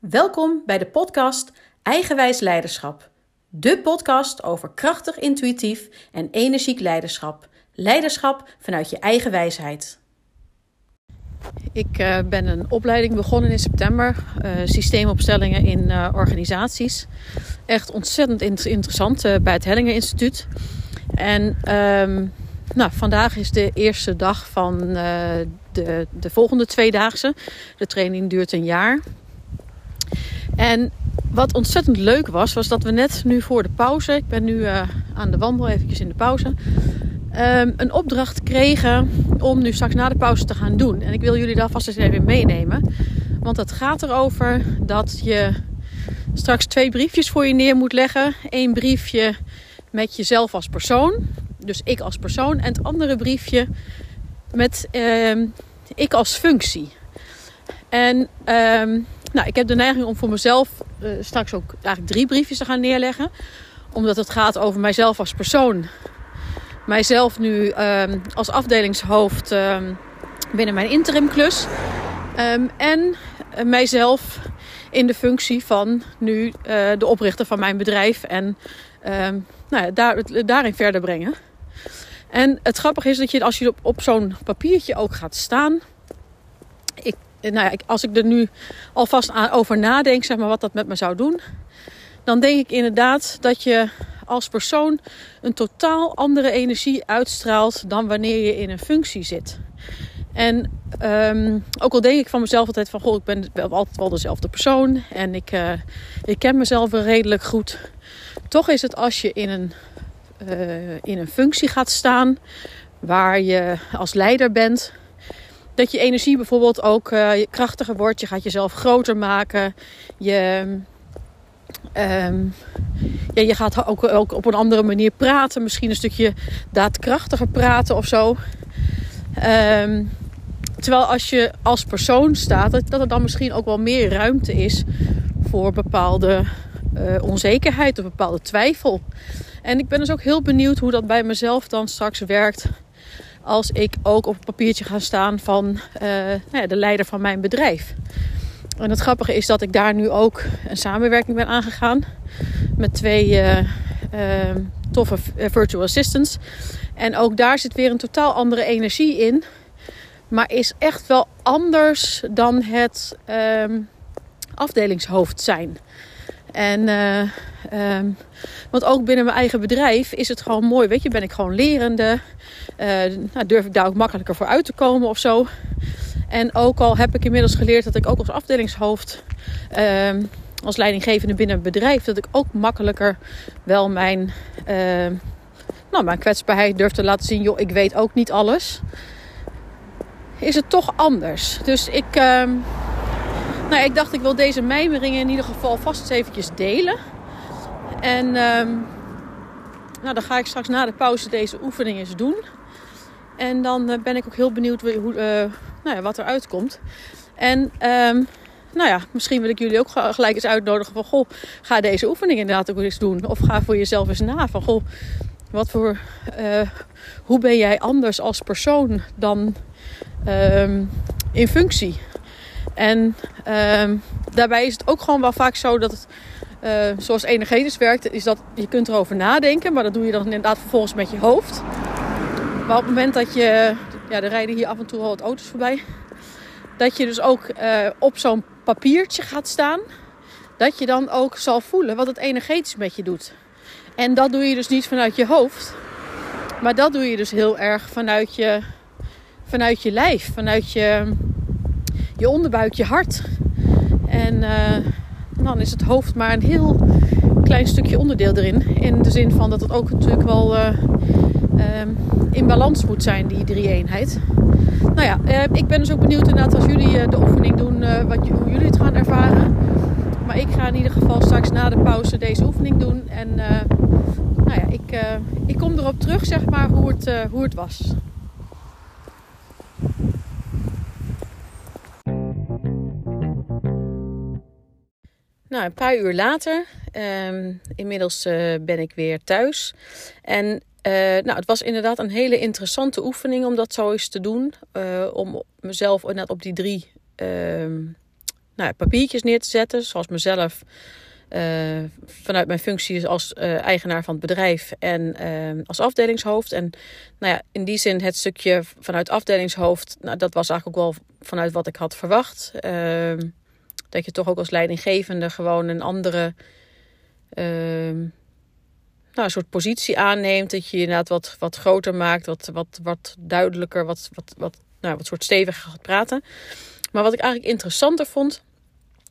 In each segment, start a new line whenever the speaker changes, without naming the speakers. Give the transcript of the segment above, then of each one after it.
Welkom bij de podcast Eigenwijs Leiderschap. De podcast over krachtig, intuïtief en energiek leiderschap. Leiderschap vanuit je eigen wijsheid.
Ik uh, ben een opleiding begonnen in september. Uh, systeemopstellingen in uh, organisaties. Echt ontzettend interessant bij het Hellingen Instituut. En um, nou, vandaag is de eerste dag van de, de volgende tweedaagse. De training duurt een jaar. En wat ontzettend leuk was, was dat we net nu voor de pauze, ik ben nu uh, aan de wandel, eventjes in de pauze, um, een opdracht kregen om nu straks na de pauze te gaan doen. En ik wil jullie daar vast eens even meenemen. Want het gaat erover dat je straks twee briefjes voor je neer moet leggen. Eén briefje met jezelf als persoon, dus ik als persoon. En het andere briefje met uh, ik als functie. En um, nou, ik heb de neiging om voor mezelf uh, straks ook eigenlijk drie briefjes te gaan neerleggen. Omdat het gaat over mijzelf als persoon. Mijzelf nu um, als afdelingshoofd um, binnen mijn interimklus. Um, en uh, mijzelf in de functie van nu uh, de oprichter van mijn bedrijf. En nou ja, daar, daarin verder brengen. En het grappige is dat je als je op, op zo'n papiertje ook gaat staan. Ik nou ja, als ik er nu alvast over nadenk, zeg maar, wat dat met me zou doen, dan denk ik inderdaad dat je als persoon een totaal andere energie uitstraalt dan wanneer je in een functie zit. En um, ook al denk ik van mezelf altijd van, goh, ik ben altijd wel dezelfde persoon en ik, uh, ik ken mezelf redelijk goed. Toch is het als je in een, uh, in een functie gaat staan waar je als leider bent, dat je energie bijvoorbeeld ook uh, krachtiger wordt. Je gaat jezelf groter maken. Je, um, ja, je gaat ook, ook op een andere manier praten. Misschien een stukje daadkrachtiger praten of zo. Um, terwijl als je als persoon staat, dat, er dan misschien ook wel meer ruimte is voor bepaalde uh, onzekerheid of bepaalde twijfel. En ik ben dus ook heel benieuwd hoe dat bij mezelf dan straks werkt als ik ook op papiertje ga staan van uh, nou ja, de leider van mijn bedrijf. En het grappige is dat ik daar nu ook een samenwerking ben aangegaan met twee uh, uh, toffe virtual assistants. En ook daar zit weer een totaal andere energie in. Maar is echt wel anders dan het um, afdelingshoofd zijn. En um, want ook binnen mijn eigen bedrijf is het gewoon mooi. Weet je, ben ik gewoon lerende. Uh, nou, durf ik daar ook makkelijker voor uit te komen of zo. En ook al heb ik inmiddels geleerd dat ik ook als afdelingshoofd, uh, als leidinggevende binnen een bedrijf, dat ik ook makkelijker wel mijn, uh, nou, mijn kwetsbaarheid durf te laten zien. Joh, ik weet ook niet alles. Is het toch anders. Dus ik, ehm, nou, ik dacht ik wil deze mijmeringen in ieder geval vast eens eventjes delen. En um, nou, dan ga ik straks na de pauze deze oefening eens doen. En dan uh, ben ik ook heel benieuwd hoe, uh, nou ja, wat er uitkomt. En um, nou ja, misschien wil ik jullie ook gelijk eens uitnodigen van... Goh, ga deze oefening inderdaad ook eens doen. Of ga voor jezelf eens na van... Goh, wat voor... Uh, hoe ben jij anders als persoon dan um, in functie? En daarbij is het ook gewoon wel vaak zo dat het uh, zoals energetisch werkt, is dat je kunt erover nadenken, maar dat doe je dan inderdaad vervolgens met je hoofd. Maar op het moment dat je, ja, er rijden hier af en toe al wat auto's voorbij, dat je dus ook uh, op zo'n papiertje gaat staan, dat je dan ook zal voelen wat het energetisch met je doet. En dat doe je dus niet vanuit je hoofd, maar dat doe je dus heel erg vanuit je, vanuit je lijf, vanuit je, je onderbuik, je hart. En uh, dan is het hoofd maar een heel klein stukje onderdeel erin. In de zin van dat het ook natuurlijk wel uh, uh, in balans moet zijn, die drie-eenheid. Nou ja, uh, ik ben dus ook benieuwd inderdaad als jullie de oefening doen, wat, hoe jullie het gaan ervaren. Maar ik ga in ieder geval straks na de pauze deze oefening doen. En nou ja, ik, ik kom erop terug, zeg maar, hoe het, hoe het was. Nou, een paar uur later, um, inmiddels uh, ben ik weer thuis. En uh, nou, het was inderdaad een hele interessante oefening om dat zo eens te doen. Uh, om mezelf inderdaad op die drie, um, nou, papiertjes neer te zetten, zoals mezelf. Vanuit mijn functie als eigenaar van het bedrijf en uh, als afdelingshoofd. En nou ja, in die zin het stukje vanuit afdelingshoofd, nou, dat was eigenlijk ook wel vanuit wat ik had verwacht. Ehm, dat je toch ook als leidinggevende gewoon een andere ehm, nou, een soort positie aanneemt. Dat je inderdaad wat, wat groter maakt, wat, wat, wat duidelijker, wat, wat, wat, nou, wat soort steviger gaat praten. Maar wat ik eigenlijk interessanter vond,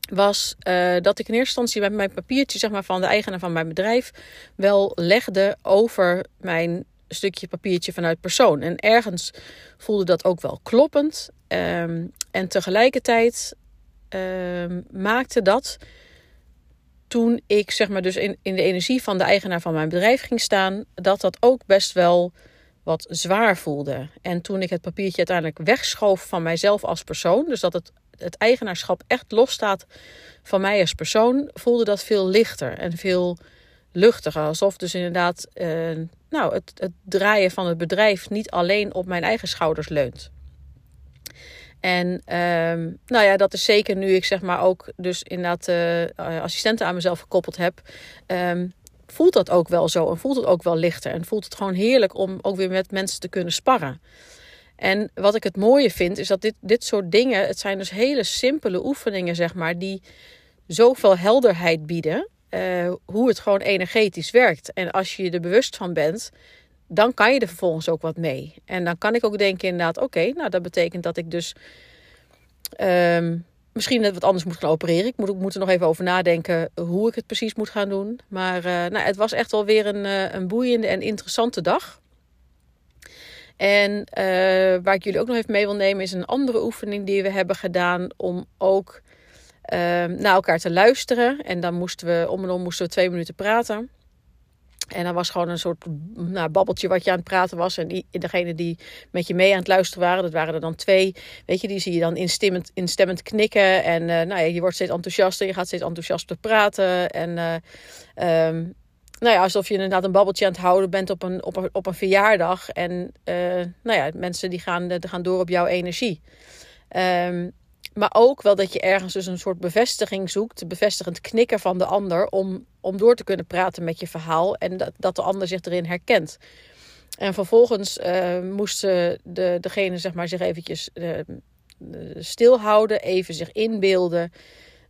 was uh, dat ik in eerste instantie met mijn papiertje zeg maar, van de eigenaar van mijn bedrijf wel legde over mijn stukje papiertje vanuit persoon. En ergens voelde dat ook wel kloppend. Um, en tegelijkertijd um, maakte dat toen ik zeg maar dus in, in de energie van de eigenaar van mijn bedrijf ging staan, dat dat ook best wel wat zwaar voelde. En toen ik het papiertje uiteindelijk wegschoof van mijzelf als persoon, dus dat het, het eigenaarschap echt losstaat van mij als persoon, voelde dat veel lichter en veel luchtiger. Alsof dus inderdaad uh, nou, het, het draaien van het bedrijf niet alleen op mijn eigen schouders leunt. En um, nou ja, dat is zeker nu ik zeg maar ook dus inderdaad uh, assistenten aan mezelf gekoppeld heb. Um, voelt dat ook wel zo en voelt het ook wel lichter. En voelt het gewoon heerlijk om ook weer met mensen te kunnen sparren. En wat ik het mooie vind, is dat dit, dit soort dingen, het zijn dus hele simpele oefeningen, zeg maar, die zoveel helderheid bieden. Uh, hoe het gewoon energetisch werkt. En als je je er bewust van bent, dan kan je er vervolgens ook wat mee. En dan kan ik ook denken inderdaad, oké, nou dat betekent dat ik dus um, misschien net wat anders moet gaan opereren. Ik moet, er nog even over nadenken hoe ik het precies moet gaan doen. Maar uh, nou, het was echt wel weer een, uh, een boeiende en interessante dag. En uh, waar ik jullie ook nog even mee wil nemen is een andere oefening die we hebben gedaan om ook ehm, naar elkaar te luisteren. En dan moesten we om en om moesten we twee minuten praten. En dan was gewoon een soort nou, babbeltje wat je aan het praten was. En die, degene die met je mee aan het luisteren waren, dat waren er dan twee. Weet je, die zie je dan instemmend, instemmend knikken. En uh, nou ja, je wordt steeds enthousiaster, je gaat steeds enthousiaster praten. En uh, um, nou ja, alsof je inderdaad een babbeltje aan het houden bent op een, op een, op een verjaardag. En uh, nou ja, mensen die gaan, die gaan door op jouw energie. Um, maar ook wel dat je ergens dus een soort bevestiging zoekt, bevestigend knikken van de ander, om, om door te kunnen praten met je verhaal en dat, dat de ander zich erin herkent. En vervolgens uh, moesten de, degene zeg maar, zich eventjes uh, stilhouden, even zich inbeelden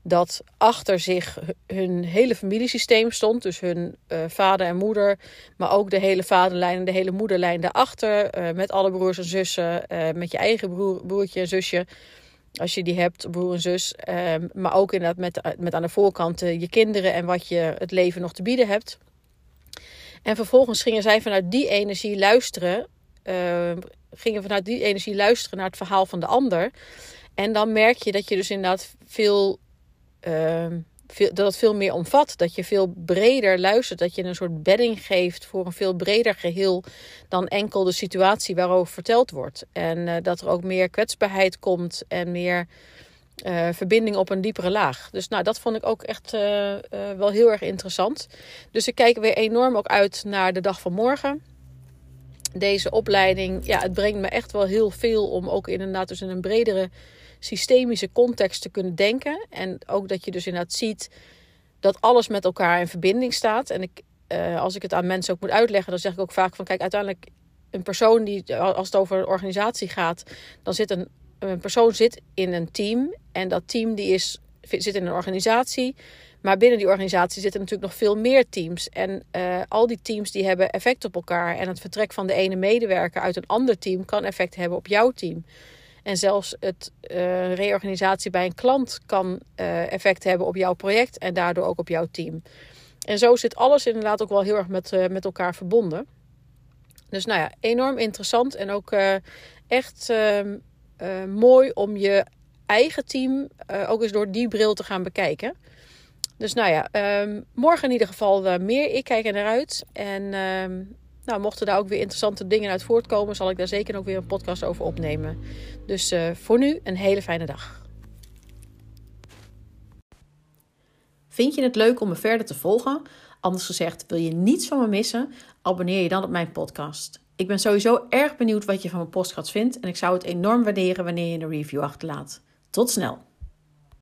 dat achter zich hun hele familiesysteem stond. Dus hun uh, vader en moeder, maar ook de hele vaderlijn en de hele moederlijn daarachter. Met alle broers en zussen, met je eigen broer, broertje en zusje. Als je die hebt, broer en zus. Um, maar ook inderdaad met, met aan de voorkant uh, je kinderen en wat je het leven nog te bieden hebt. En vervolgens gingen zij vanuit die energie luisteren. Uh, gingen vanuit die energie luisteren naar het verhaal van de ander. En dan merk je dat je dus inderdaad veel veel, dat het veel meer omvat. Dat je veel breder luistert. Dat je een soort bedding geeft voor een veel breder geheel dan enkel de situatie waarover verteld wordt. En uh, dat er ook meer kwetsbaarheid komt en meer uh, verbinding op een diepere laag. Dus nou, dat vond ik ook echt uh, wel heel erg interessant. Dus ik kijk weer enorm ook uit naar de dag van morgen. Deze opleiding, ja, het brengt me echt wel heel veel om ook inderdaad dus in een bredere systemische context te kunnen denken. En ook dat je dus inderdaad ziet dat alles met elkaar in verbinding staat. En ik, uh, als ik het aan mensen ook moet uitleggen, dan zeg ik ook vaak van kijk, uiteindelijk een persoon die, als het over een organisatie gaat, dan zit een, een persoon zit in een team. En dat team die is, zit in een organisatie. Maar binnen die organisatie zitten natuurlijk nog veel meer teams. En uh, al die teams die hebben effect op elkaar. En het vertrek van de ene medewerker uit een ander team kan effect hebben op jouw team. En zelfs het uh, reorganisatie bij een klant kan uh, effect hebben op jouw project en daardoor ook op jouw team. En zo zit alles inderdaad ook wel heel erg met, uh, met elkaar verbonden. Dus nou ja, enorm interessant en ook echt ehm, mooi om je eigen team ook eens door die bril te gaan bekijken. Dus nou ja, um, morgen in ieder geval meer. Ik kijk er naar uit. En um, nou, mochten daar ook weer interessante dingen uit voortkomen, zal ik daar zeker ook weer een podcast over opnemen. Dus uh, voor nu een hele fijne dag.
Vind je het leuk om me verder te volgen? Anders gezegd, wil je niets van me missen? Abonneer je dan op mijn podcast. Ik ben sowieso erg benieuwd wat je van mijn podcast vindt en ik zou het enorm waarderen wanneer je een review achterlaat. Tot snel!